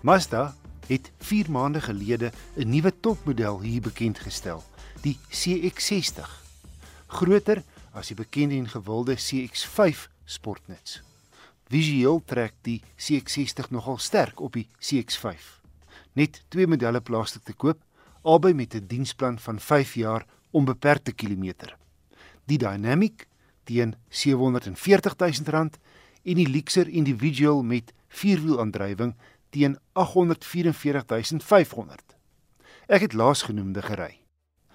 Mazda het 4 maande gelede 'n nuwe topmodel hier bekend gestel, die CX-60. Groter as die bekende en gewilde CX-5 sportnuts. Visueel trek die CX-60 nogal sterk op die CX-5. Net twee modelle plaaslik te koop, albei met 'n diensplan van 5 jaar onbeperkte kilometer. Die Dynamic teen R740 000 en die Lexer Individual met vierwielaandrywing teen 844500. Ek het laasgenoemde gery.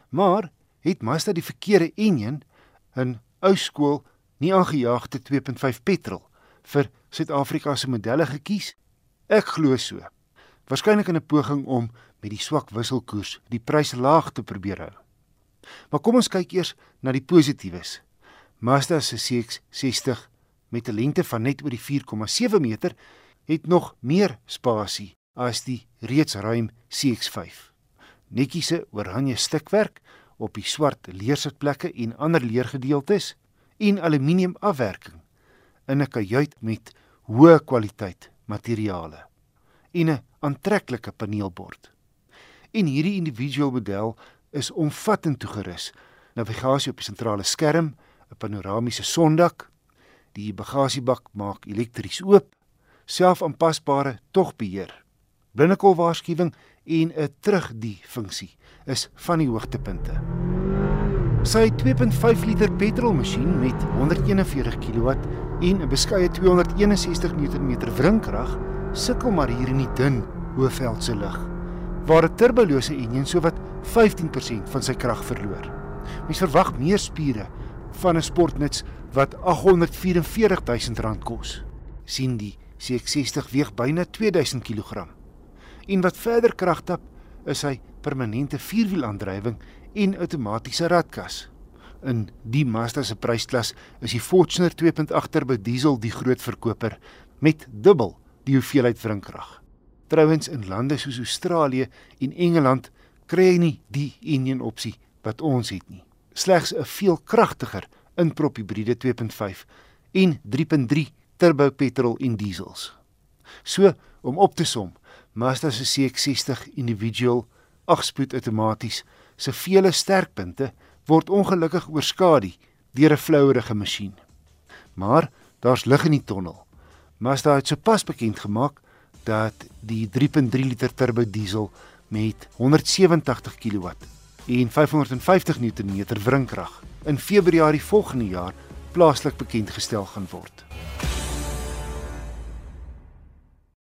Maar het Mazda die verkeerde enjin in ou skool nie aangejaagde 2.5 petrol vir Suid-Afrika se modelle gekies? Ek glo so. Waarskynlik in 'n poging om met die swak wisselkoers die pryse laag te probeer hou. Maar kom ons kyk eers na die positiewes. Mazda se CX-60 met 'n lengte van net oor die 4,7 meter het nog meer spasie as die reeds ruim CX5. Netjiese oranje stikwerk op die swart leersitplekke en ander leergedeeltes en aluminium afwerking in 'n kajuit met hoë kwaliteit materiale en 'n aantreklike paneelbord. En hierdie individual model is omvattend toegerus. Navigasie op die sentrale skerm, 'n panoramiese sondak, die bagasiebak maak elektries oop selfaanpasbare togbeheer. Blindekolwaarskuwing en 'n terugdie funksie is van die hoogtepunte. Sy 2.5 liter petrolmasjien met 141 kW en 'n beskeie 261 Nm wrinkrag sukkel maar hier in die dun Hoëveldse lug, waar 'n turbolose enjin sowat 15% van sy krag verloor. Mens verwag meer spiere van 'n sportnuts wat R844 000 kos. sien die CX60 weeg byna 2000 kg. En wat verder krag tap, is sy permanente vierwielaandrywing en outomatiese radkas. In die Mazda se prysklas is die Fortuner 2.8 turbo diesel die groot verkoper met dubbel die hoeveelheid wrinkrag. Trouwens in lande soos Australië en Engeland kry jy nie die enjin opsie wat ons het nie. Slegs 'n veel kragtiger inprop hibriede 2.5 en 3.3 turbo petrol en diesels. So om op te som, Mazda se CX-60 individual 8-spoed outomaties se vele sterkpunte word ongelukkig oorskadu deur 'n flouerige masjien. Maar daar's lig in die tonnel. Mazda het sopas bekend gemaak dat die 3.3 liter turbo diesel met 187 kW en 550 Nm wrinkrag in Februarie volgende jaar plaaslik bekend gestel gaan word.